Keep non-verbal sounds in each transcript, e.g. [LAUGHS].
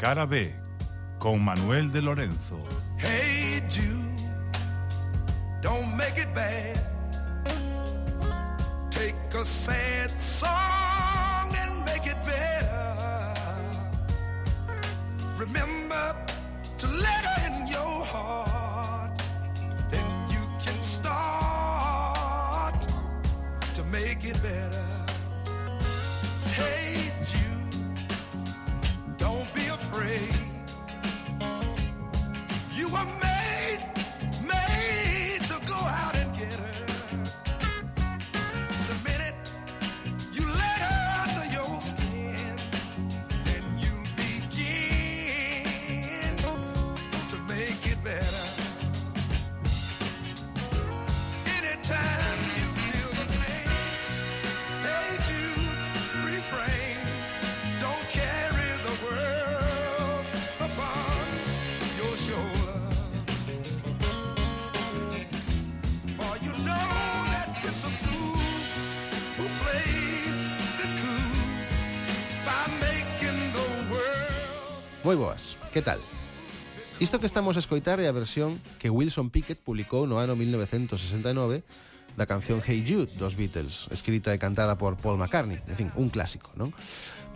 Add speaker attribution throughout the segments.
Speaker 1: Cara B, con Manuel de Lorenzo.
Speaker 2: Hey Jude, don't make it bad. Take a sad song and make it better. Remember to let her in your heart. Then you can start to make it better.
Speaker 3: Que tal? Isto que estamos a escoitar é a versión que Wilson Pickett publicou no ano 1969 da canción Hey Jude dos Beatles, escrita e cantada por Paul McCartney, en fin, un clásico, non?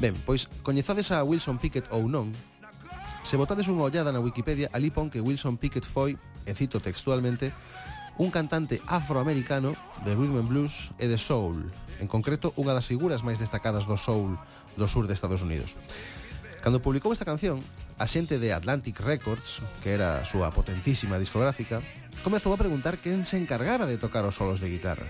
Speaker 3: Ben, pois coñezades a Wilson Pickett ou non, se botades unha ollada na Wikipedia, ali pon que Wilson Pickett foi, e cito textualmente, un cantante afroamericano de rhythm and blues e de soul, en concreto unha das figuras máis destacadas do soul do sur de Estados Unidos. Cando publicou esta canción, a xente de Atlantic Records, que era a súa potentísima discográfica, comezou a preguntar quen se encargara de tocar os solos de guitarra.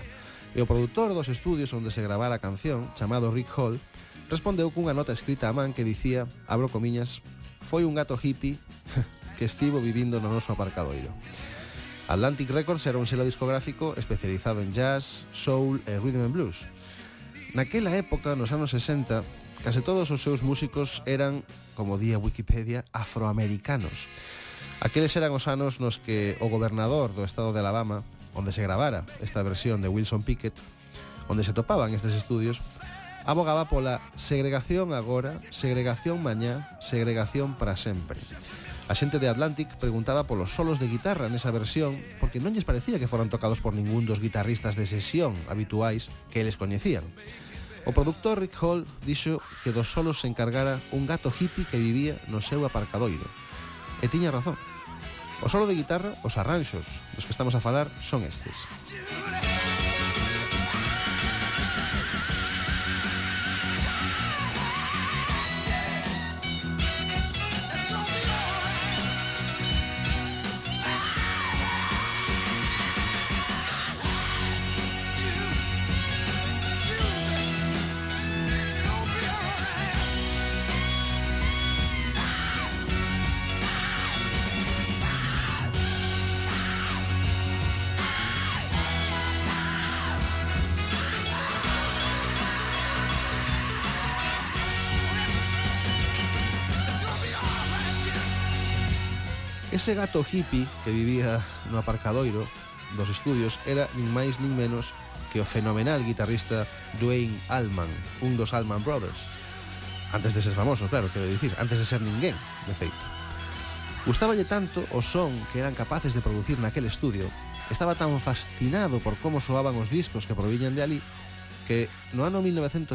Speaker 3: E o produtor dos estudios onde se gravara a canción, chamado Rick Hall, respondeu cunha nota escrita a man que dicía, abro comiñas, foi un gato hippie [LAUGHS] que estivo vivindo no noso aparcadoiro. Atlantic Records era un selo discográfico especializado en jazz, soul e rhythm and blues. Naquela época, nos anos 60, Case todos os seus músicos eran, como día Wikipedia, afroamericanos. Aqueles eran os anos nos que o gobernador do estado de Alabama, onde se gravara esta versión de Wilson Pickett, onde se topaban estes estudios, abogaba pola segregación agora, segregación mañá, segregación para sempre. A xente de Atlantic preguntaba polos solos de guitarra nesa versión porque non lles parecía que foran tocados por ningún dos guitarristas de sesión habituais que eles coñecían. O productor Rick Hall dixo que dos solos se encargara un gato hippie que vivía no seu aparcadoiro. E tiña razón. O solo de guitarra, os arranxos dos que estamos a falar, son estes. Ese gato hippie que vivía no aparcadoiro dos estudios era nin máis nin menos que o fenomenal guitarrista Dwayne Allman, un dos Allman Brothers. Antes de ser famoso, claro, quero dicir, antes de ser ninguén, de feito. Gustáballe tanto o son que eran capaces de producir naquel estudio, estaba tan fascinado por como soaban os discos que proviñan de ali, que no ano 1968,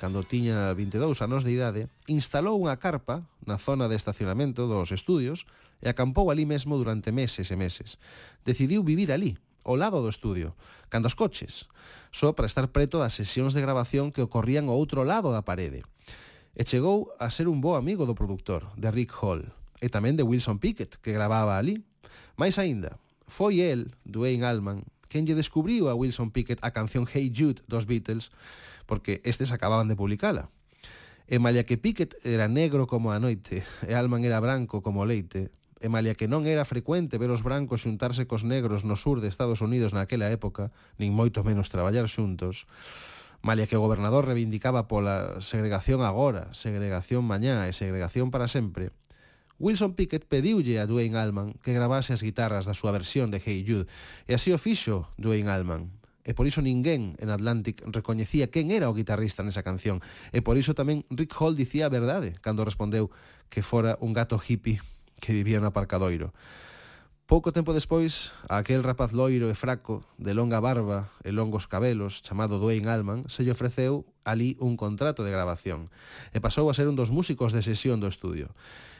Speaker 3: cando tiña 22 anos de idade, instalou unha carpa na zona de estacionamento dos estudios e acampou ali mesmo durante meses e meses. Decidiu vivir ali, ao lado do estudio, cando os coches, só para estar preto das sesións de grabación que ocorrían ao outro lado da parede. E chegou a ser un bo amigo do produtor, de Rick Hall, e tamén de Wilson Pickett, que gravaba ali. Mais aínda, foi el, Dwayne Allman, quen lle descubriu a Wilson Pickett a canción Hey Jude dos Beatles, porque estes acababan de publicala. E malia que Pickett era negro como a noite e Alman era branco como o leite, e malia que non era frecuente ver os brancos xuntarse cos negros no sur de Estados Unidos naquela época, nin moito menos traballar xuntos, malia que o gobernador reivindicaba pola segregación agora, segregación mañá e segregación para sempre, Wilson Pickett pediulle a Dwayne Allman que gravase as guitarras da súa versión de Hey Jude, e así o fixo Dwayne Allman, e por iso ninguén en Atlantic recoñecía quen era o guitarrista nesa canción. E por iso tamén Rick Hall dicía a verdade cando respondeu que fora un gato hippie que vivía no aparcadoiro. Pouco tempo despois, aquel rapaz loiro e fraco, de longa barba e longos cabelos, chamado Dwayne Allman, se lle ofreceu ali un contrato de grabación e pasou a ser un dos músicos de sesión do estudio.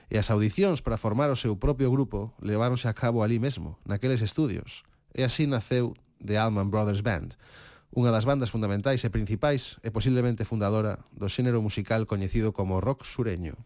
Speaker 3: E as audicións para formar o seu propio grupo leváronse a cabo ali mesmo, naqueles estudios. E así naceu The Allman Brothers Band, unha das bandas fundamentais e principais e posiblemente fundadora do xénero musical coñecido como rock sureño.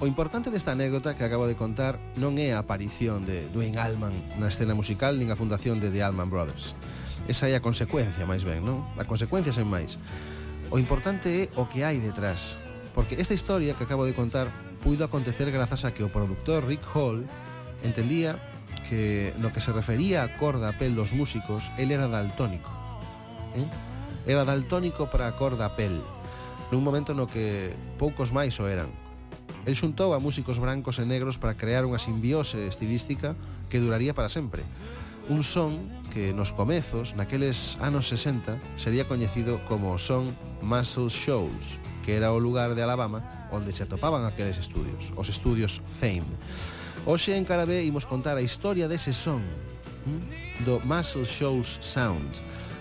Speaker 3: O importante desta anécdota que acabo de contar non é a aparición de Dwayne Allman na escena musical nin a fundación de The Allman Brothers. Esa é a consecuencia, máis ben, non? A consecuencia sen máis. O importante é o que hai detrás, porque esta historia que acabo de contar puido acontecer grazas a que o productor Rick Hall entendía que no que se refería a cor da pel dos músicos, el era daltónico. Eh? Era daltónico para a cor da pel, nun momento no que poucos máis o eran. El xuntou a músicos brancos e negros para crear unha simbiose estilística que duraría para sempre. Un son que nos comezos, naqueles anos 60, sería coñecido como o son Muscle Shoals, que era o lugar de Alabama onde se atopaban aqueles estudios, os estudios Fame. Hoxe en Carabé imos contar a historia dese son, hm, do Muscle Shoals Sound,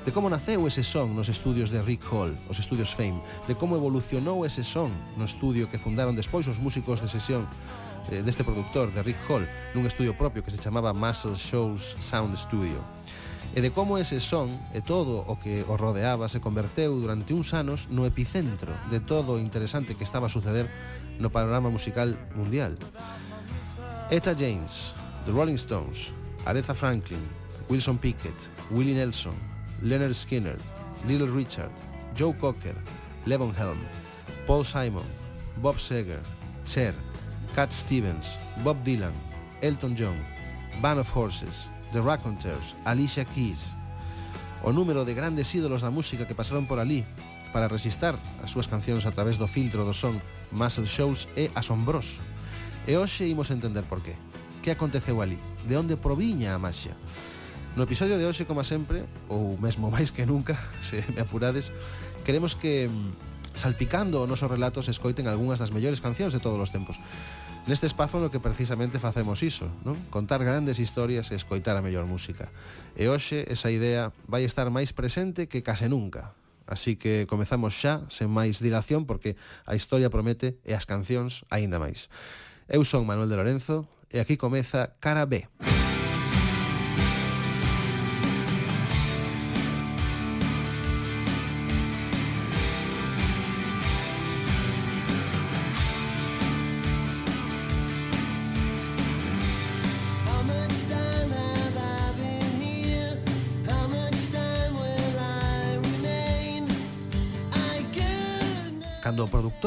Speaker 3: de como naceu ese son nos estudios de Rick Hall, os estudios Fame, de como evolucionou ese son no estudio que fundaron despois os músicos de sesión eh, deste productor, de Rick Hall, nun estudio propio que se chamaba Muscle Shows Sound Studio e de como ese son e todo o que o rodeaba se converteu durante uns anos no epicentro de todo o interesante que estaba a suceder no panorama musical mundial. Eta James, The Rolling Stones, Aretha Franklin, Wilson Pickett, Willie Nelson, Leonard Skinner, Little Richard, Joe Cocker, Levon Helm, Paul Simon, Bob Seger, Cher, Cat Stevens, Bob Dylan, Elton John, Band of Horses, The Raconteurs, Alicia Keys. O número de grandes ídolos da música que pasaron por ali para resistar as súas cancións a través do filtro do son Muscle Shoals é asombroso. E hoxe imos entender por qué. Que aconteceu ali? De onde proviña a maxia? No episodio de hoxe, como sempre, ou mesmo [LAUGHS] máis que nunca, se me apurades, queremos que mm, salpicando o noso relato se escoiten algunhas das mellores cancións de todos os tempos. Neste espazo no que precisamente facemos iso, non? Contar grandes historias e escoitar a mellor música. E hoxe esa idea vai estar máis presente que case nunca. Así que comezamos xa, sen máis dilación, porque a historia promete e as cancións aínda máis. Eu son Manuel de Lorenzo e aquí comeza Cara B. Cara B.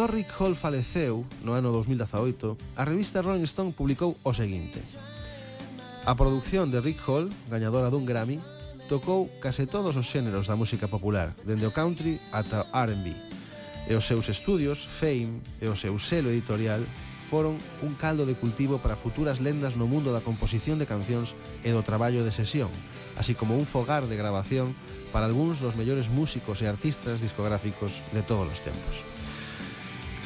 Speaker 3: cando Rick Hall faleceu no ano 2018, a revista Rolling Stone publicou o seguinte. A produción de Rick Hall, gañadora dun Grammy, tocou case todos os xéneros da música popular, dende o country ata o R&B. E os seus estudios, Fame, e o seu selo editorial foron un caldo de cultivo para futuras lendas no mundo da composición de cancións e do traballo de sesión, así como un fogar de grabación para algúns dos mellores músicos e artistas discográficos de todos os tempos.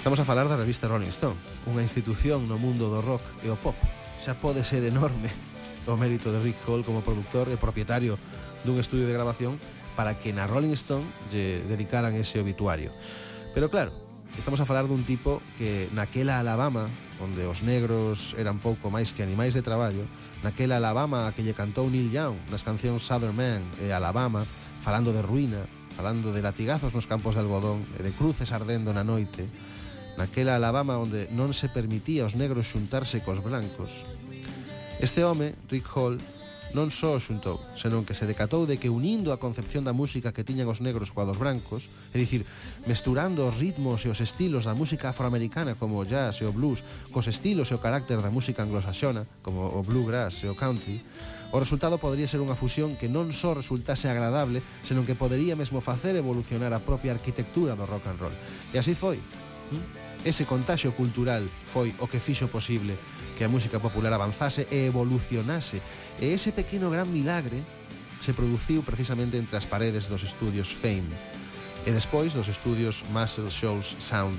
Speaker 3: Estamos a falar da revista Rolling Stone, unha institución no mundo do rock e o pop. Xa pode ser enorme o mérito de Rick Hall como productor e propietario dun estudio de grabación para que na Rolling Stone lle dedicaran ese obituario. Pero claro, estamos a falar dun tipo que naquela Alabama, onde os negros eran pouco máis que animais de traballo, naquela Alabama que lle cantou Neil Young nas cancións Southern Man e Alabama, falando de ruína, falando de latigazos nos campos de algodón e de cruces ardendo na noite, naquela Alabama onde non se permitía aos negros xuntarse cos blancos. Este home, Rick Hall, non só xuntou, senón que se decatou de que unindo a concepción da música que tiñan os negros coa dos brancos, é dicir, mesturando os ritmos e os estilos da música afroamericana como o jazz e o blues, cos estilos e o carácter da música anglosaxona, como o bluegrass e o country, o resultado podría ser unha fusión que non só resultase agradable, senón que podería mesmo facer evolucionar a propia arquitectura do rock and roll. E así foi. ¿Mm? Ese contagio cultural foi o que fixo posible que a música popular avanzase e evolucionase. E ese pequeno gran milagre se produciu precisamente entre as paredes dos estudios Fame e despois dos estudios Muscle Shoals Sound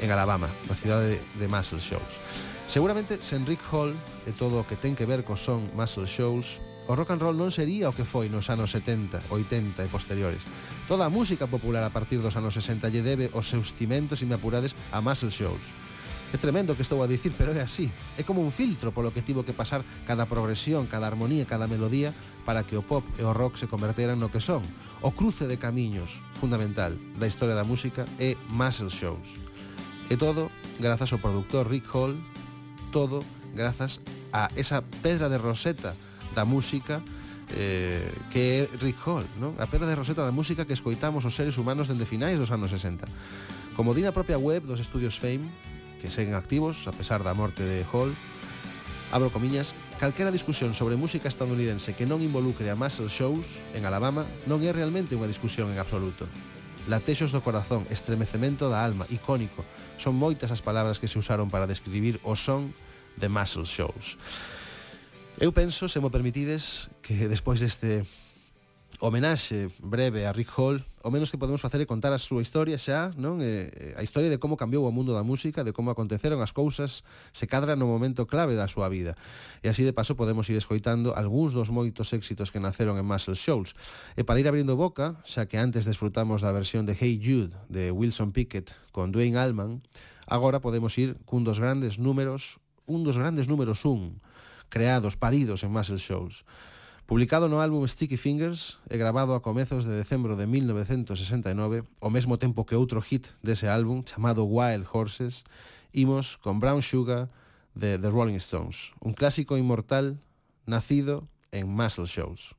Speaker 3: en Alabama, na cidade de Muscle Shoals. Seguramente, sen Rick Hall e todo o que ten que ver co son Muscle Shoals, O rock and roll non sería o que foi nos anos 70, 80 e posteriores. Toda a música popular a partir dos anos 60 lle debe os seus cimentos, e me apurades, a muscle shows. É tremendo que estou a dicir, pero é así. É como un filtro polo que tivo que pasar cada progresión, cada armonía, cada melodía para que o pop e o rock se converteran no que son. O cruce de camiños, fundamental, da historia da música é Muscle Shows. E todo grazas ao productor Rick Hall, todo grazas a esa pedra de roseta da Música eh, que é Rick Hall, non? A pedra de Roseta da música que escoitamos os seres humanos dende finais dos anos 60. Como di na propia web dos estudios Fame, que seguen activos a pesar da morte de Hall, abro comiñas, calquera discusión sobre música estadounidense que non involucre a Muscle Shows en Alabama non é realmente unha discusión en absoluto. Latexos do corazón, estremecemento da alma, icónico, son moitas as palabras que se usaron para describir o son de Muscle Shows. Eu penso, se mo permitides, que despois deste homenaxe breve a Rick Hall, o menos que podemos facer é contar a súa historia xa, non? Eh, a historia de como cambiou o mundo da música, de como aconteceron as cousas, se cadra no momento clave da súa vida. E así de paso podemos ir escoitando algúns dos moitos éxitos que naceron en Muscle Shoals. E para ir abrindo boca, xa que antes desfrutamos da versión de Hey Jude de Wilson Pickett con Dwayne Allman, agora podemos ir cun dos grandes números, un dos grandes números un, creados, paridos en Muscle Shoals. Publicado no álbum Sticky Fingers e grabado a comezos de decembro de 1969, ao mesmo tempo que outro hit dese álbum chamado Wild Horses, imos con Brown Sugar de The Rolling Stones, un clásico inmortal nacido en Muscle Shoals.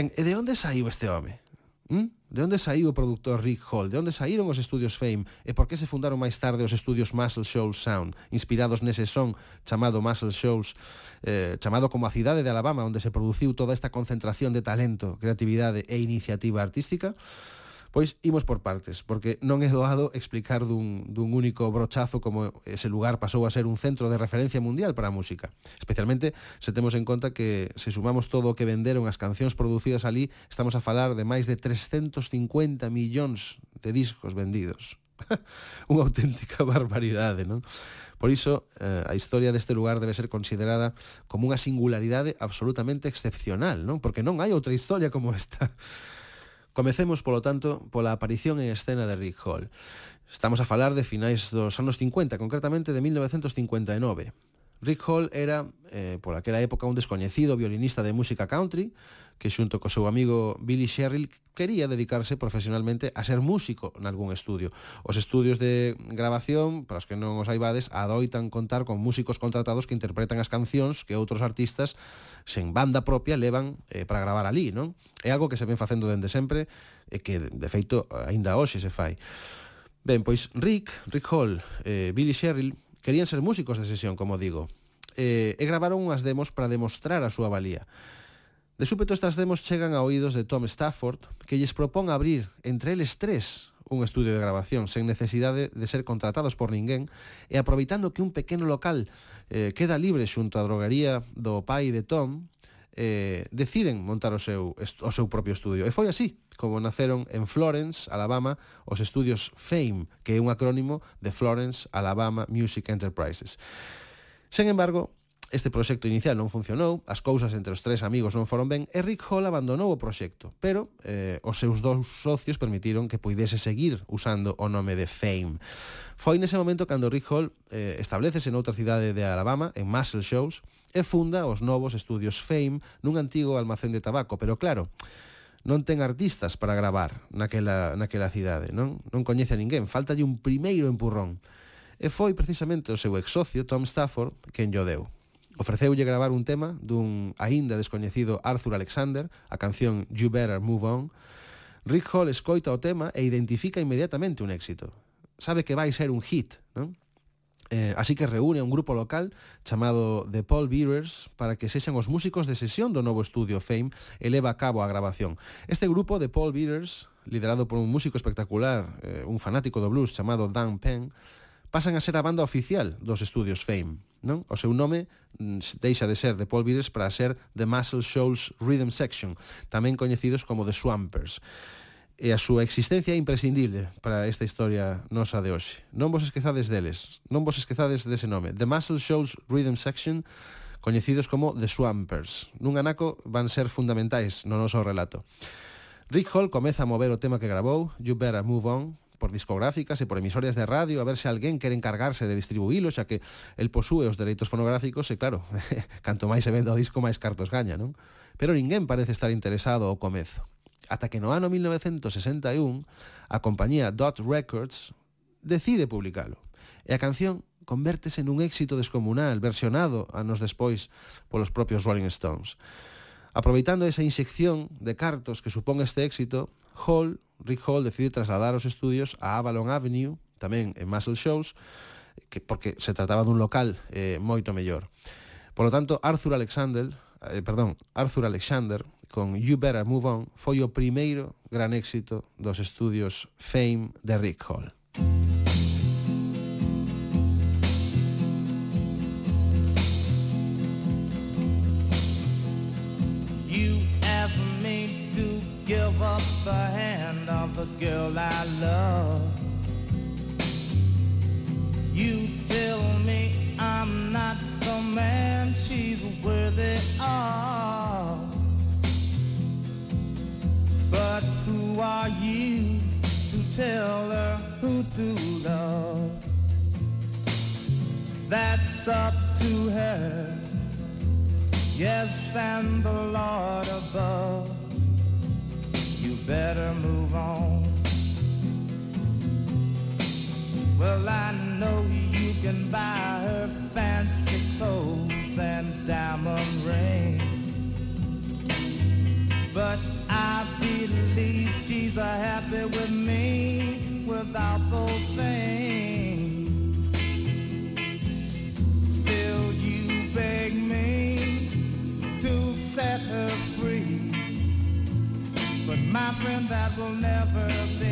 Speaker 3: Ben, e de onde saiu este home? Mm? De onde saiu o produtor Rick Hall? De onde saíron os estudios Fame? E por que se fundaron máis tarde os estudios Muscle Shoals Sound, inspirados nese son chamado Muscle Shoals, eh, chamado como a cidade de Alabama, onde se produciu toda esta concentración de talento, creatividade e iniciativa artística? Pois imos por partes, porque non é doado explicar dun, dun único brochazo como ese lugar pasou a ser un centro de referencia mundial para a música. Especialmente se temos en conta que se sumamos todo o que venderon as cancións producidas ali, estamos a falar de máis de 350 millóns de discos vendidos. [LAUGHS] Unha auténtica barbaridade, non? Por iso, eh, a historia deste lugar debe ser considerada como unha singularidade absolutamente excepcional, non? Porque non hai outra historia como esta. Comecemos, polo tanto, pola aparición en escena de Rick Hall. Estamos a falar de finais dos anos 50, concretamente de 1959. Rick Hall era, eh, por aquela época, un descoñecido violinista de música country, que xunto co seu amigo Billy Sherrill quería dedicarse profesionalmente a ser músico nalgún estudio. Os estudios de grabación, para os que non os aibades, adoitan contar con músicos contratados que interpretan as cancións que outros artistas sen banda propia levan eh, para gravar ali, non? É algo que se ven facendo dende sempre e que, de feito, aínda hoxe se fai. Ben, pois Rick, Rick Hall, eh, Billy Sherrill querían ser músicos de sesión, como digo, eh, e gravaron unhas demos para demostrar a súa valía. De súpeto estas demos chegan a oídos de Tom Stafford, que lles propón abrir entre eles tres un estudio de grabación sen necesidade de ser contratados por ninguén e aproveitando que un pequeno local eh, queda libre xunto á drogaría do pai de Tom, eh, deciden montar o seu, o seu propio estudio. E foi así como naceron en Florence, Alabama, os estudios FAME, que é un acrónimo de Florence Alabama Music Enterprises. Sen embargo, Este proxecto inicial non funcionou, as cousas entre os tres amigos non foron ben e Rick Hall abandonou o proxecto, pero eh, os seus dous socios permitiron que poidese seguir usando o nome de Fame. Foi nese momento cando Rick Hall eh, establecese noutra cidade de Alabama, en Muscle Shoals, e funda os novos estudios Fame nun antigo almacén de tabaco, pero claro, non ten artistas para gravar naquela, naquela cidade, non? Non coñece a ninguén, faltalle un primeiro empurrón. E foi precisamente o seu ex socio Tom Stafford quen lle deu ofreceulle gravar un tema dun aínda descoñecido Arthur Alexander, a canción You Better Move On. Rick Hall escoita o tema e identifica inmediatamente un éxito. Sabe que vai ser un hit, non? Eh, así que reúne un grupo local chamado The Paul Bearers para que sexan os músicos de sesión do novo estudio Fame e leva a cabo a grabación. Este grupo The Paul Bearers, liderado por un músico espectacular, eh, un fanático do blues chamado Dan Penn, pasan a ser a banda oficial dos estudios Fame non? O seu nome mm, deixa de ser The Polvires para ser The Muscle Shoals Rhythm Section, tamén coñecidos como The Swampers. E a súa existencia é imprescindible para esta historia nosa de hoxe. Non vos esquezades deles, non vos esquezades dese nome. The Muscle Shoals Rhythm Section, coñecidos como The Swampers. Nun anaco van ser fundamentais no noso relato. Rick Hall comeza a mover o tema que grabou, You Better Move On, por discográficas e por emisorias de radio a ver se alguén quere encargarse de distribuílo, xa que el posúe os dereitos fonográficos e claro, [LAUGHS] canto máis se venda o disco máis cartos gaña, non? Pero ninguén parece estar interesado ao comezo. Ata que no ano 1961 a compañía Dot Records decide publicalo. E a canción convértese nun éxito descomunal, versionado anos despois polos propios Rolling Stones. Aproveitando esa inxección de cartos que supón este éxito, Hall, Rick Hall decide trasladar os estudios a Avalon Avenue, tamén en Muscle Shows, que, porque se trataba dun local eh, moito mellor. Por lo tanto, Arthur Alexander, eh, perdón, Arthur Alexander con You Better Move On foi o primeiro gran éxito dos estudios Fame de Rick Hall. The girl I love. You tell me I'm not the man she's worthy of. But who are you to tell her who to love? That's up to her. Yes, and the Lord above you better move on. Well, I know you can buy her fancy clothes and diamond rings, but
Speaker 1: I believe she's happy with me without those things. Will never be.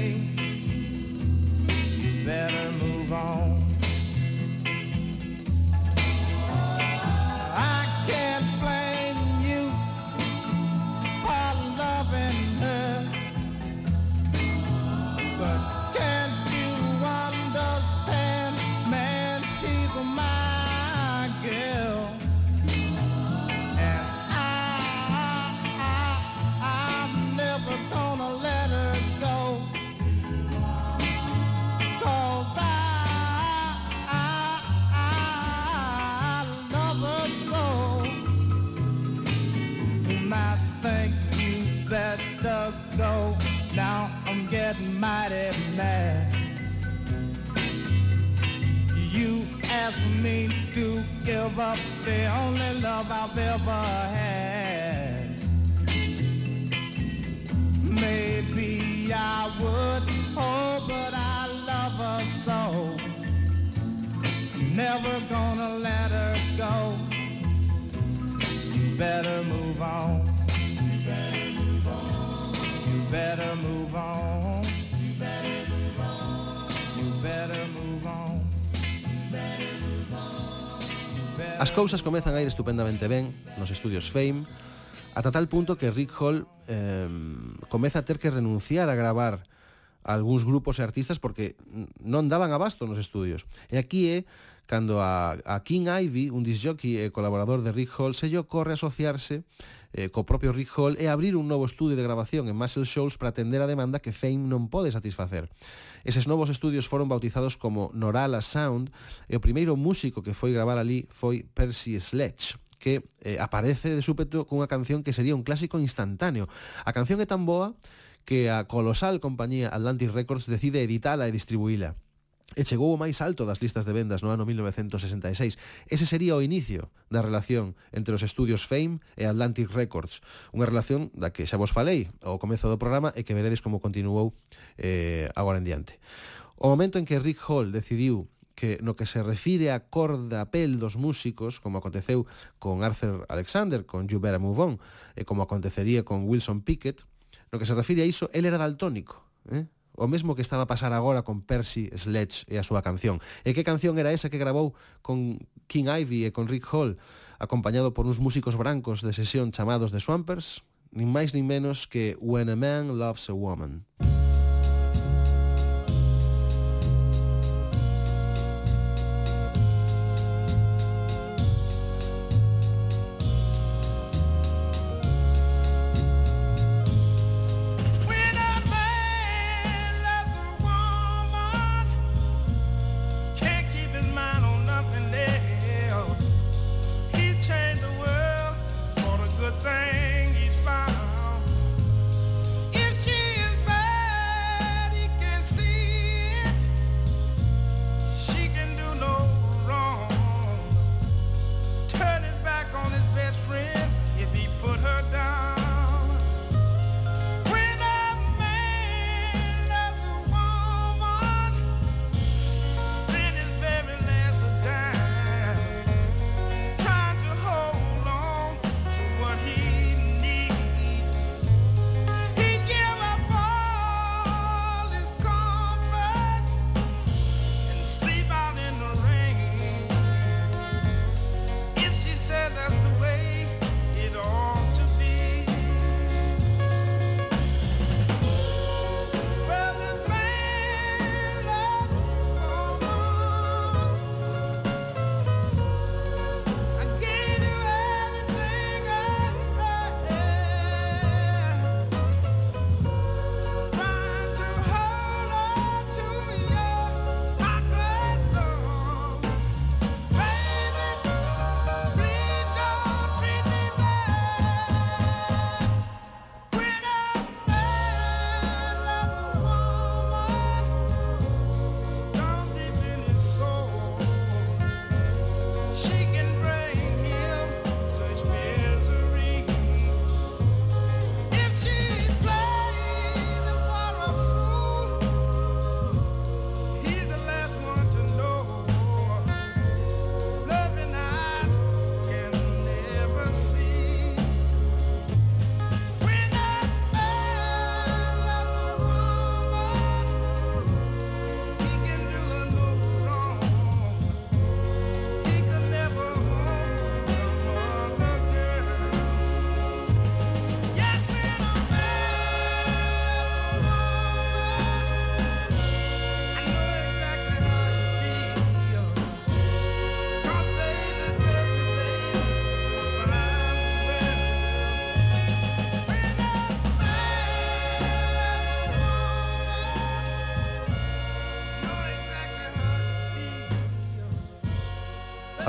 Speaker 3: cousas comezan a ir estupendamente ben nos estudios Fame, ata tal punto que Rick Hall eh, comeza a ter que renunciar a gravar a algúns grupos e artistas porque non daban abasto nos estudios. E aquí é cando a, a King Ivy, un disjockey e colaborador de Rick Hall, se lle ocorre asociarse eh, co propio Rick Hall e abrir un novo estudio de grabación en Muscle Shoals para atender a demanda que Fame non pode satisfacer. Eses novos estudios foron bautizados como Norala Sound e o primeiro músico que foi gravar ali foi Percy Sledge que eh, aparece de súpeto cunha canción que sería un clásico instantáneo. A canción é tan boa que a colosal compañía Atlantic Records decide editala e distribuíla e chegou o máis alto das listas de vendas no ano 1966. Ese sería o inicio da relación entre os estudios Fame e Atlantic Records, unha relación da que xa vos falei ao comezo do programa e que veredes como continuou eh, agora en diante. O momento en que Rick Hall decidiu que no que se refire a cor da pel dos músicos, como aconteceu con Arthur Alexander, con You Better Move On, e como acontecería con Wilson Pickett, no que se refire a iso, el era daltónico, eh? o mesmo que estaba a pasar agora con Percy Sledge e a súa canción. E que canción era esa que grabou con King Ivy e con Rick Hall, acompañado por uns músicos brancos de sesión chamados The Swampers? Nin máis nin menos que When a Man Loves a Woman.
Speaker 2: Música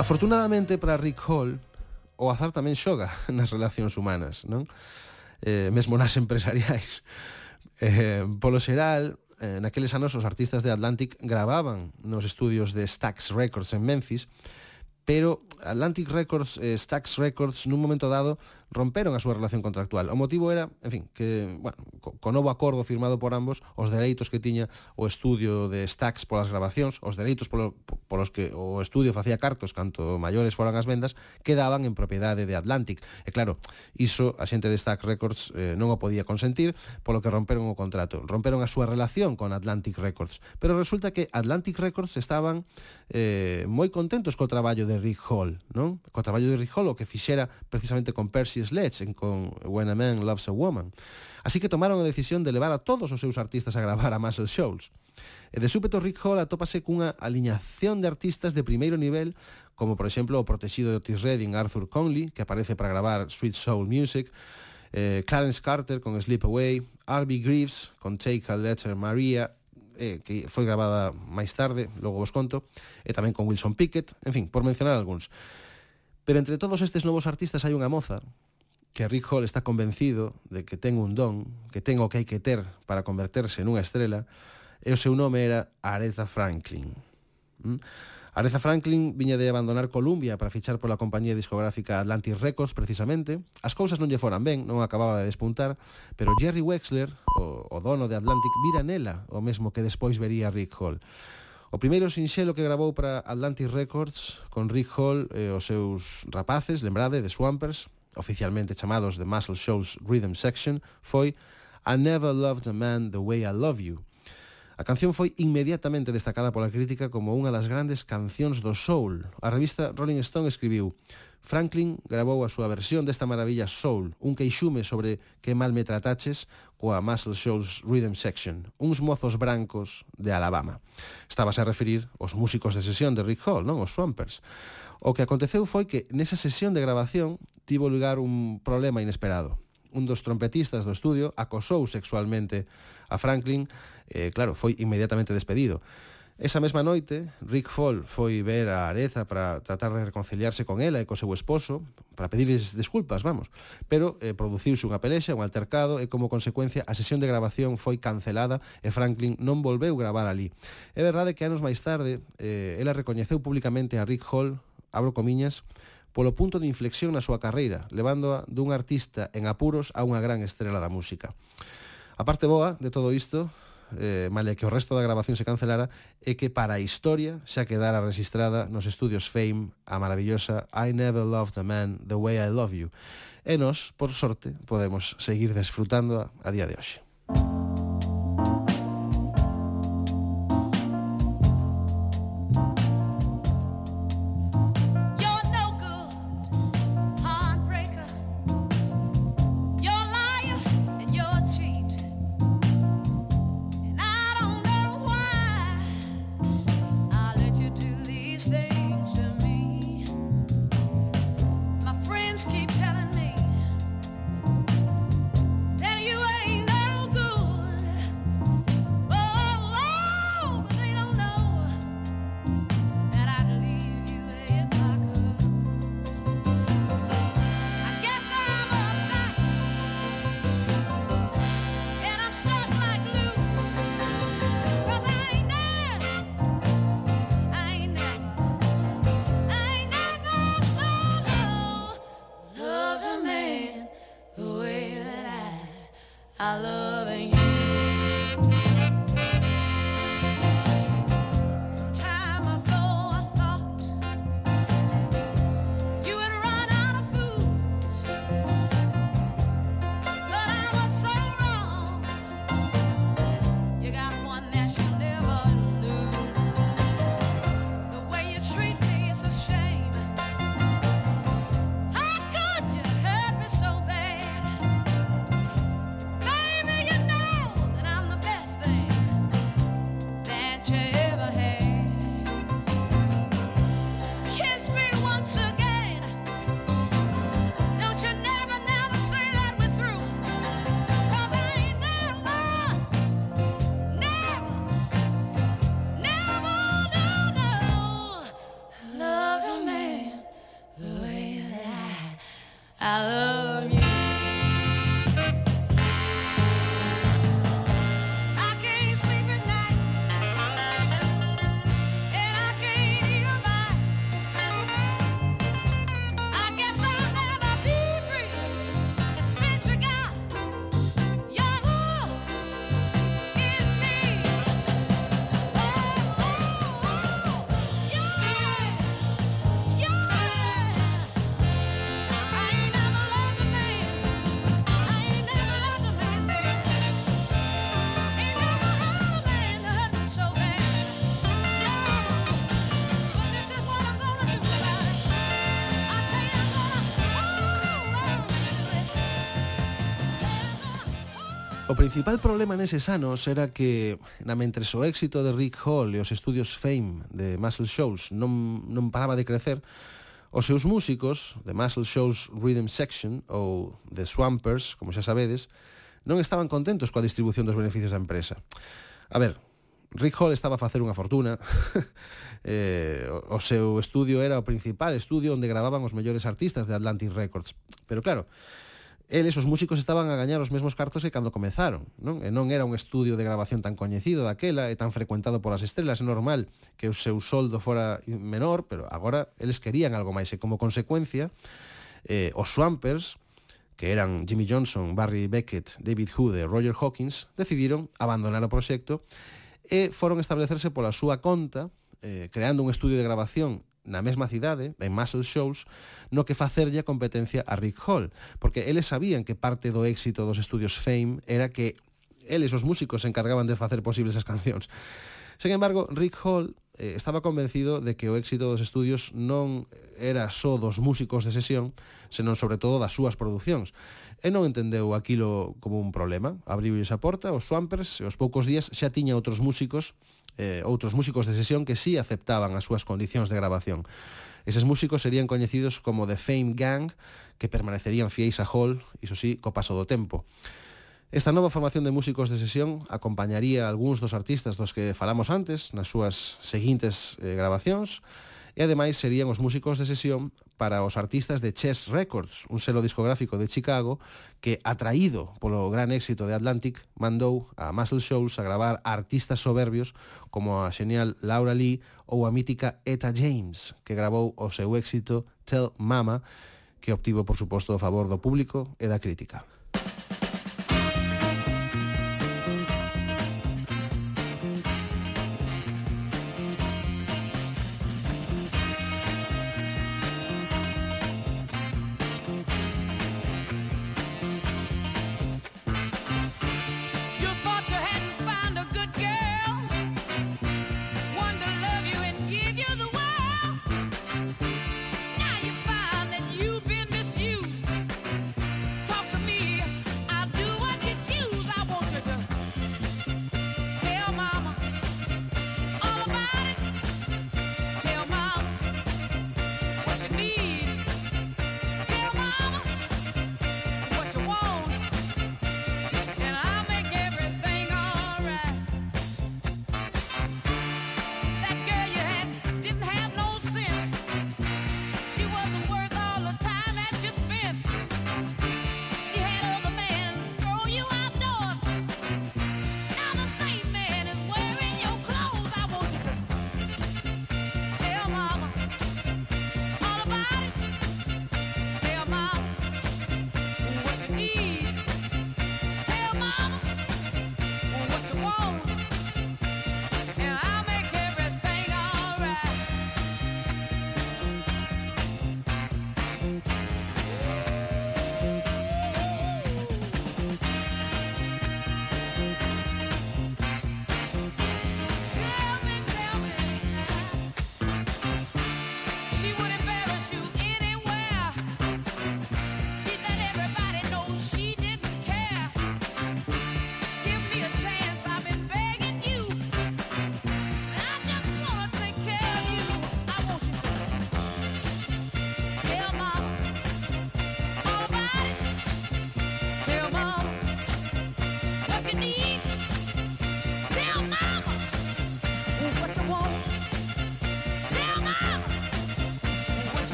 Speaker 3: Afortunadamente para Rick Hall, o azar tamén xoga [LAUGHS] nas relacións humanas, non? Eh, mesmo nas empresariais. [LAUGHS] Eh, polo xeral, eh, naqueles anos os artistas de Atlantic gravaban nos estudios de Stax Records en Memphis, pero Atlantic Records, eh, Stax Records, nun momento dado, romperon a súa relación contractual. O motivo era, en fin, que, bueno, co, co novo acordo firmado por ambos, os dereitos que tiña o estudio de Stax polas grabacións, os dereitos polo, polos que o estudio facía cartos canto maiores foran as vendas, quedaban en propiedade de Atlantic. E claro, iso a xente de Stax Records eh, non o podía consentir, polo que romperon o contrato. Romperon a súa relación con Atlantic Records. Pero resulta que Atlantic Records estaban eh, moi contentos co traballo de Rick Hall, non? Co traballo de Rick Hall, o que fixera precisamente con Percy Dixie Sledge en con When a Man Loves a Woman. Así que tomaron a decisión de levar a todos os seus artistas a gravar a Muscle Shoals. E de súpeto Rick Hall atópase cunha aliñación de artistas de primeiro nivel como por exemplo o protegido de Otis Redding Arthur Conley, que aparece para gravar Sweet Soul Music, eh, Clarence Carter con Sleep Away, Arby Greaves con Take a Letter Maria, eh, que foi gravada máis tarde, logo vos conto, e tamén con Wilson Pickett, en fin, por mencionar algúns. Pero entre todos estes novos artistas hai unha moza que Rick Hall está convencido de que ten un don, que ten o que hai que ter para converterse nunha estrela, e o seu nome era Aretha Franklin. ¿Mm? Aretha Franklin viña de abandonar Columbia para fichar pola compañía discográfica Atlantic Records, precisamente. As cousas non lle foran ben, non acababa de despuntar, pero Jerry Wexler, o, o dono de Atlantic, vira nela o mesmo que despois vería Rick Hall. O primeiro sinxelo que grabou para Atlantic Records con Rick Hall e os seus rapaces, lembrade, de Swampers, oficialmente chamados The Muscle Shoals Rhythm Section, foi I Never Loved a Man the Way I Love You. A canción foi inmediatamente destacada pola crítica como unha das grandes cancións do soul. A revista Rolling Stone escribiu Franklin grabou a súa versión desta maravilla soul, un queixume sobre que mal me trataches coa Muscle Shoals Rhythm Section, uns mozos brancos de Alabama. Estabas a referir os músicos de sesión de Rick Hall, non? Os Swampers. O que aconteceu foi que nesa sesión de grabación tivo lugar un problema inesperado. Un dos trompetistas do estudio acosou sexualmente a Franklin, eh, claro, foi inmediatamente despedido. Esa mesma noite, Rick Fall foi ver a Areza para tratar de reconciliarse con ela e co seu esposo, para pedirles desculpas, vamos. Pero eh, produciuse unha pelexa, un altercado, e como consecuencia a sesión de grabación foi cancelada e Franklin non volveu gravar ali. É verdade que anos máis tarde, eh, ela recoñeceu públicamente a Rick Hall, abro comiñas, polo punto de inflexión na súa carreira, levándoa dun artista en apuros a unha gran estrela da música. A parte boa de todo isto, eh, male que o resto da grabación se cancelara, é que para a historia xa quedara registrada nos estudios Fame a maravillosa I Never Loved a Man the Way I Love You. E nos, por sorte, podemos seguir desfrutando a día de hoxe. principal problema neses anos era que, na mentres o éxito de Rick Hall e os estudios Fame de Muscle Shoals non, non paraba de crecer, os seus músicos de Muscle Shoals Rhythm Section ou The Swampers, como xa sabedes, non estaban contentos coa distribución dos beneficios da empresa. A ver, Rick Hall estaba a facer unha fortuna [LAUGHS] eh, o, o seu estudio era o principal estudio onde gravaban os mellores artistas de Atlantic Records pero claro, eles, os músicos, estaban a gañar os mesmos cartos que cando comezaron. Non? E eh, non era un estudio de grabación tan coñecido daquela e eh, tan frecuentado polas estrelas. É normal que o seu soldo fora menor, pero agora eles querían algo máis. E como consecuencia, eh, os Swampers, que eran Jimmy Johnson, Barry Beckett, David Hood e Roger Hawkins, decidiron abandonar o proxecto e foron establecerse pola súa conta, eh, creando un estudio de grabación na mesma cidade, en Muscle Shoals, no que facerlle a competencia a Rick Hall, porque eles sabían que parte do éxito dos estudios Fame era que eles, os músicos, se encargaban de facer posibles as cancións. Sen embargo, Rick Hall eh, estaba convencido de que o éxito dos estudios non era só dos músicos de sesión, senón sobre todo das súas producións. E non entendeu aquilo como un problema. Abriu esa porta, os Swampers, e aos poucos días xa tiña outros músicos eh, outros músicos de sesión que sí aceptaban as súas condicións de grabación. Eses músicos serían coñecidos como The Fame Gang, que permanecerían fiéis a Hall, iso sí, co paso do tempo. Esta nova formación de músicos de sesión acompañaría a algúns dos artistas dos que falamos antes nas súas seguintes eh, grabacións, e ademais serían os músicos de sesión para os artistas de Chess Records, un selo discográfico de Chicago que, atraído polo gran éxito de Atlantic, mandou a Muscle Shoals a gravar a artistas soberbios como a xenial Laura Lee ou a mítica Etta James, que gravou o seu éxito Tell Mama, que obtivo, por suposto, o favor do público e da crítica.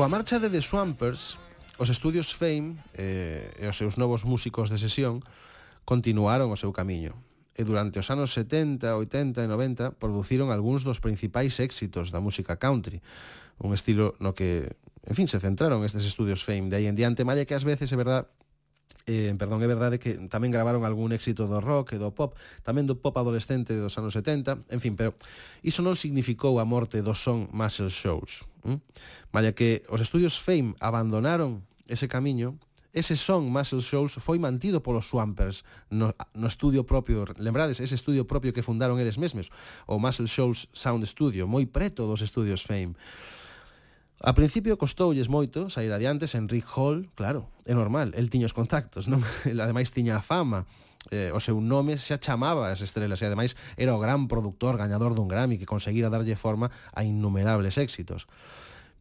Speaker 3: Coa marcha de The Swampers, os estudios Fame eh, e os seus novos músicos de sesión continuaron o seu camiño e durante os anos 70, 80 e 90 produciron algúns dos principais éxitos da música country, un estilo no que, en fin, se centraron estes estudios Fame. De aí en diante, malla que ás veces, é verdad, Eh, perdón, é verdade que tamén gravaron algún éxito do rock e do pop, tamén do pop adolescente dos anos 70, en fin, pero iso non significou a morte do son Muscle Shows. Mm? Malla que os estudios Fame abandonaron ese camiño, ese son Muscle Shoals foi mantido polos Swampers no, no estudio propio, lembrades, ese estudio propio que fundaron eles mesmes, o Muscle Shoals Sound Studio, moi preto dos estudios Fame. A principio costoulles moito sair adiante sen Rick Hall, claro, é normal, el tiña os contactos, non? [LAUGHS] El ademais tiña a fama, eh, o seu nome xa chamaba as estrelas e ademais era o gran productor gañador dun Grammy que conseguira darlle forma a innumerables éxitos.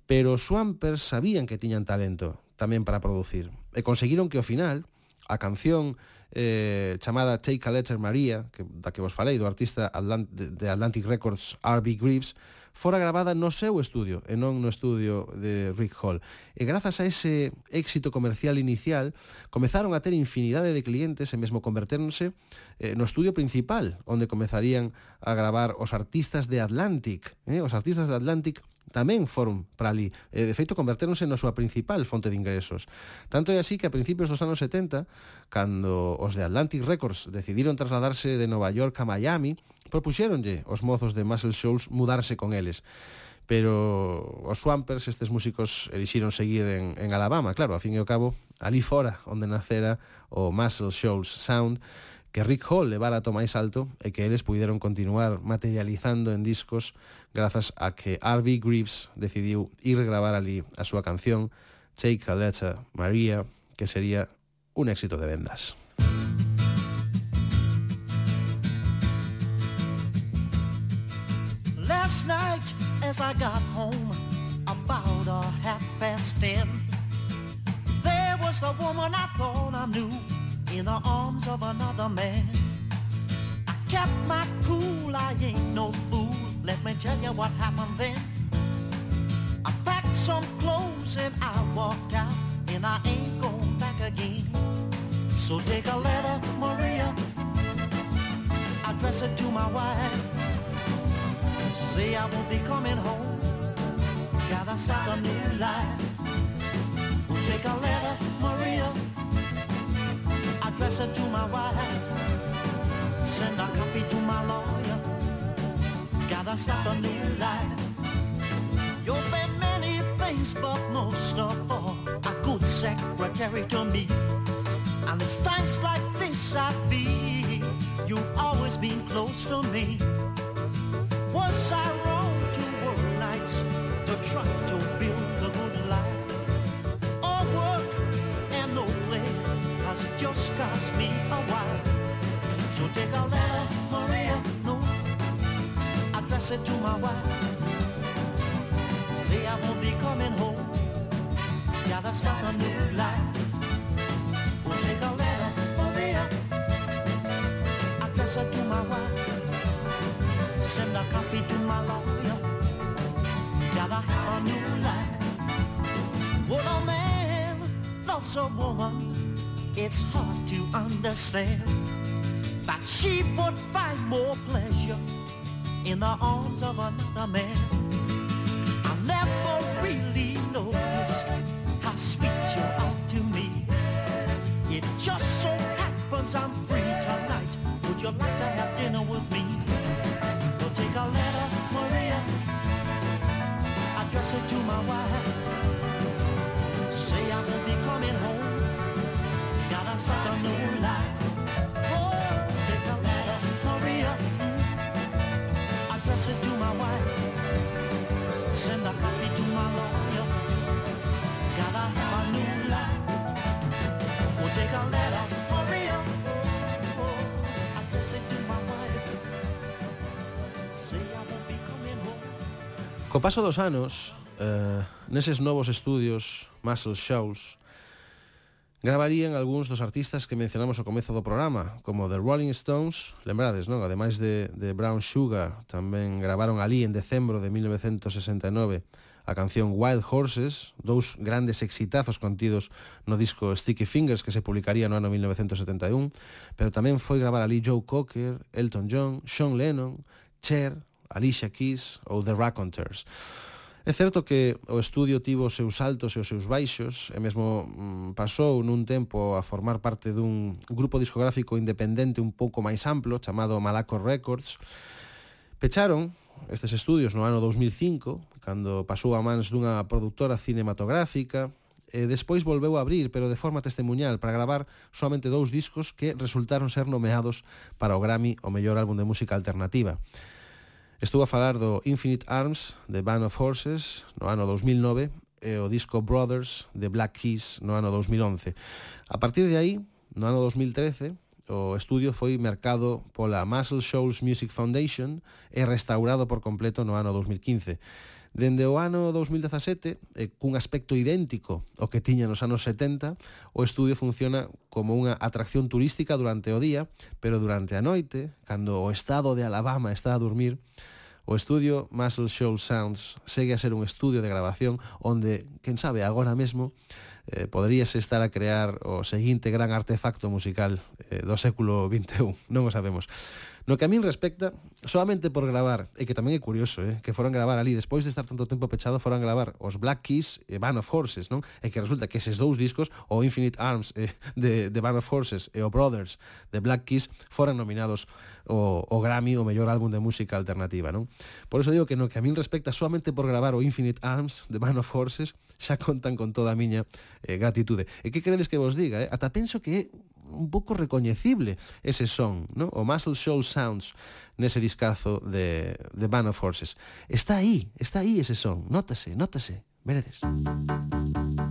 Speaker 3: Pero Swampers sabían que tiñan talento tamén para producir e conseguiron que ao final a canción eh, chamada Take a Letter Maria, que, da que vos falei, do artista Atlant de Atlantic Records R.B. Greaves, fora gravada no seu estudio e non no estudio de Rick Hall. E grazas a ese éxito comercial inicial, comezaron a ter infinidade de clientes e mesmo converterse eh, no estudio principal, onde comezarían a gravar os artistas de Atlantic. Eh? Os artistas de Atlantic tamén foron para ali. E, eh, de feito, convertéronse na súa principal fonte de ingresos. Tanto é así que a principios dos anos 70, cando os de Atlantic Records decidiron trasladarse de Nova York a Miami, propuxéronlle os mozos de Muscle Shoals mudarse con eles pero os Swampers, estes músicos, elixiron seguir en, en Alabama, claro, a fin e ao cabo, ali fora, onde nacera o Muscle Shoals Sound, que Rick Hall levara to máis alto e que eles puderon continuar materializando en discos grazas a que R.B. Greaves decidiu ir gravar ali a súa canción Take a Letter, Maria, que sería un éxito de vendas.
Speaker 4: Last night as I got home about a half past ten There was the woman I thought I knew in the arms of another man. I kept my cool, I ain't no fool. Let me tell you what happened then. I packed some clothes and I walked out, and I ain't going back again. So take a letter, Maria, address it to my wife. Say I won't be coming home. Gotta start a new life. We'll take a letter, Maria. Address it to my wife. Send a copy to my lawyer. Gotta start a new life. You've been many things, but most of all, a good secretary to me. And it's times like this I feel you've always been close to me. Was I wrong to work nights to try to cost me a while. So take a letter, Maria, no, address it to my wife. Say I won't be coming home. Gotta start a new life. We'll take a letter, Maria, address it to my wife. Send a copy to my lawyer. Gotta have a new life. When a man loves a woman, it's hard to understand. But she would find more pleasure in the arms of another man. I never really noticed how sweet you are to me. It just so happens I'm free tonight. Would you like to have dinner with me? Well, take a letter, Maria. Address it to my wife. Say I won't be coming home. sotto nulla Oh, take a letter, Maria mm. Address it to my wife Send a copy to my lawyer Gotta have a new life Oh, take a letter, Maria oh, Address it to my wife Say I won't be coming home
Speaker 3: Co paso dos anos, eh, neses novos estudios, Muscle Shows, Gravarían algúns dos artistas que mencionamos ao comezo do programa, como The Rolling Stones, lembrades, non? Ademais de, de Brown Sugar, tamén gravaron ali en decembro de 1969 a canción Wild Horses, dous grandes exitazos contidos no disco Sticky Fingers que se publicaría no ano 1971, pero tamén foi gravar ali Joe Cocker, Elton John, Sean Lennon, Cher, Alicia Keys ou The Raconteurs. É certo que o estudio tivo os seus altos e os seus baixos, e mesmo mm, pasou nun tempo a formar parte dun grupo discográfico independente un pouco máis amplo, chamado Malaco Records. Pecharon estes estudios no ano 2005, cando pasou a mans dunha produtora cinematográfica, e despois volveu a abrir, pero de forma testemunhal, para gravar solamente dous discos que resultaron ser nomeados para o Grammy o mellor álbum de música alternativa. Estou a falar do Infinite Arms de Band of Horses no ano 2009 e o disco Brothers de Black Keys no ano 2011. A partir de aí, no ano 2013, o estudio foi mercado pola Muscle Shoals Music Foundation e restaurado por completo no ano 2015. Dende o ano 2017, eh, cun aspecto idéntico ao que tiña nos anos 70, o estudio funciona como unha atracción turística durante o día, pero durante a noite, cando o estado de Alabama está a dormir, O estudio Muscle Shoals Sounds segue a ser un estudio de grabación onde, quen sabe, agora mesmo eh, poderíase estar a crear o seguinte gran artefacto musical eh, do século XXI. Non o sabemos. No que a min respecta, solamente por gravar, e que tamén é curioso, eh, que foran gravar ali, despois de estar tanto tempo pechado, foran gravar os Black Keys e Band of Horses, non? E que resulta que eses dous discos, o Infinite Arms eh, [LAUGHS] de, de Band of Horses e o Brothers de Black Keys, foran nominados o, o Grammy, o mellor álbum de música alternativa, non? Por eso digo que no que a min respecta, solamente por gravar o Infinite Arms de Band of Horses, xa contan con toda a miña eh, gratitude. E que credes que vos diga, eh? Ata penso que é un pouco recoñecible ese son, ¿no? o Muscle Show Sounds nese discazo de, de Band of Horses. Está aí, está aí ese son, nótase, nótase, veredes.
Speaker 2: Música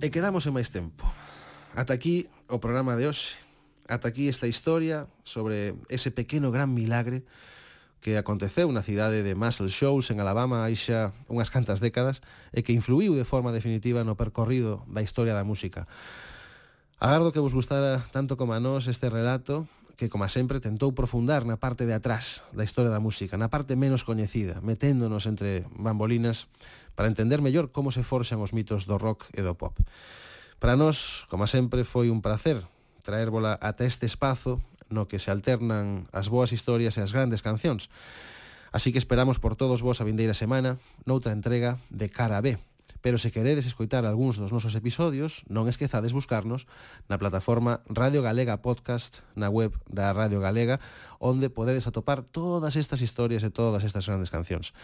Speaker 3: E quedamos en máis tempo. Ata aquí o programa de hoxe. Ata aquí esta historia sobre ese pequeno gran milagre que aconteceu na cidade de Muscle Shoals en Alabama hai xa unhas cantas décadas e que influiu de forma definitiva no percorrido da historia da música. Agardo que vos gustara tanto como a nós este relato que, como sempre, tentou profundar na parte de atrás da historia da música, na parte menos coñecida, meténdonos entre bambolinas para entender mellor como se forxan os mitos do rock e do pop. Para nós, como sempre, foi un placer traérvola ata este espazo no que se alternan as boas historias e as grandes cancións. Así que esperamos por todos vos a vindeira semana noutra entrega de Cara B, Pero se queredes escoitar algúns dos nosos episodios, non esquezades buscarnos na plataforma Radio Galega Podcast na web da Radio Galega, onde podedes atopar todas estas historias e todas estas grandes cancións.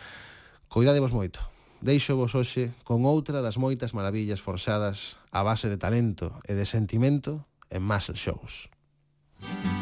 Speaker 3: Coidadevos moito. Deixo vos hoxe con outra das moitas maravillas forxadas a base de talento e de sentimento en Muscle Shows.
Speaker 5: Música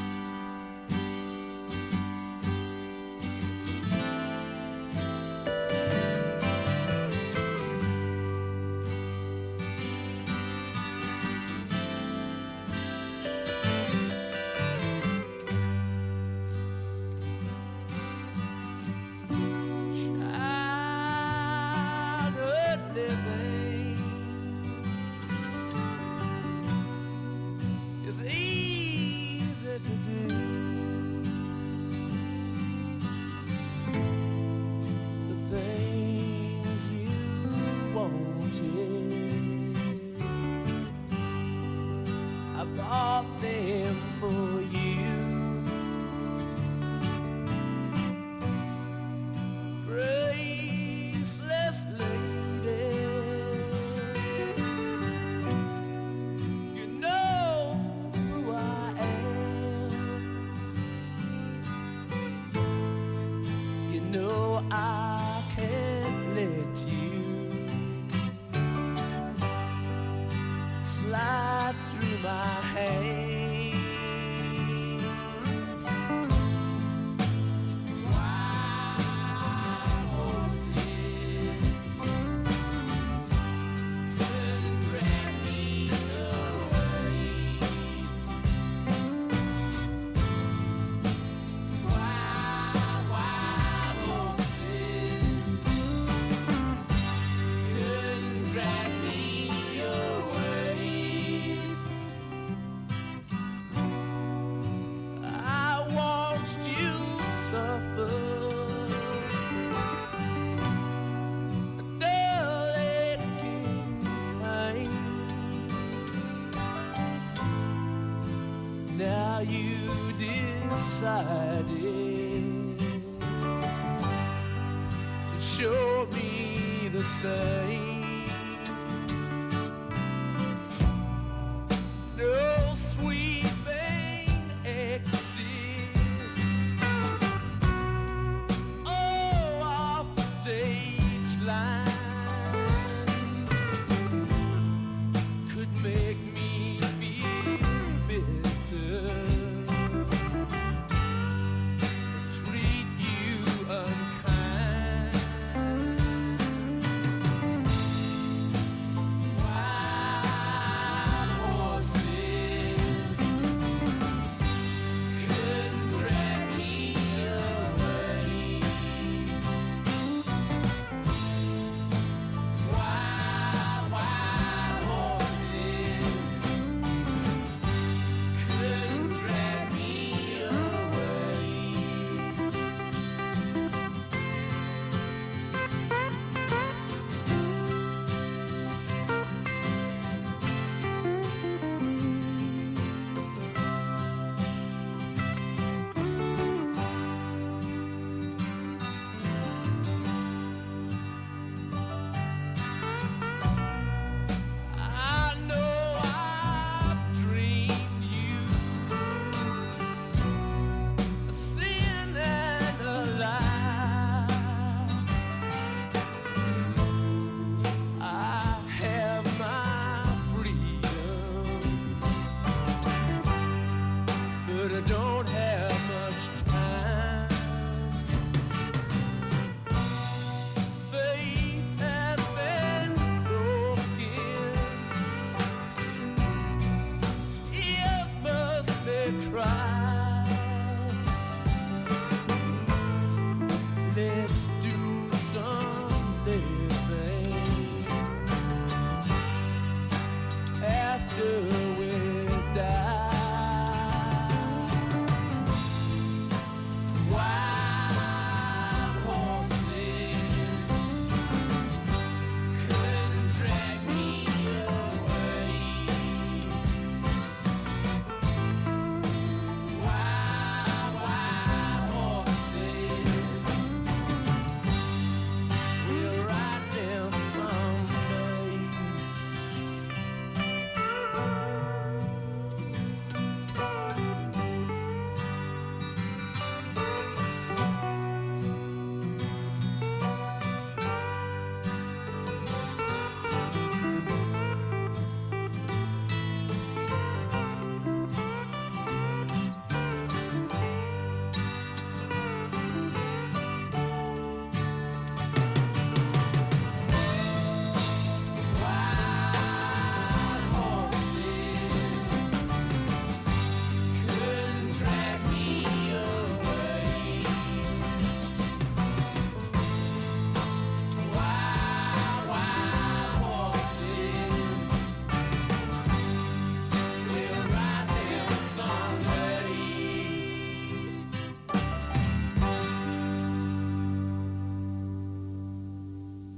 Speaker 5: I bought them for you.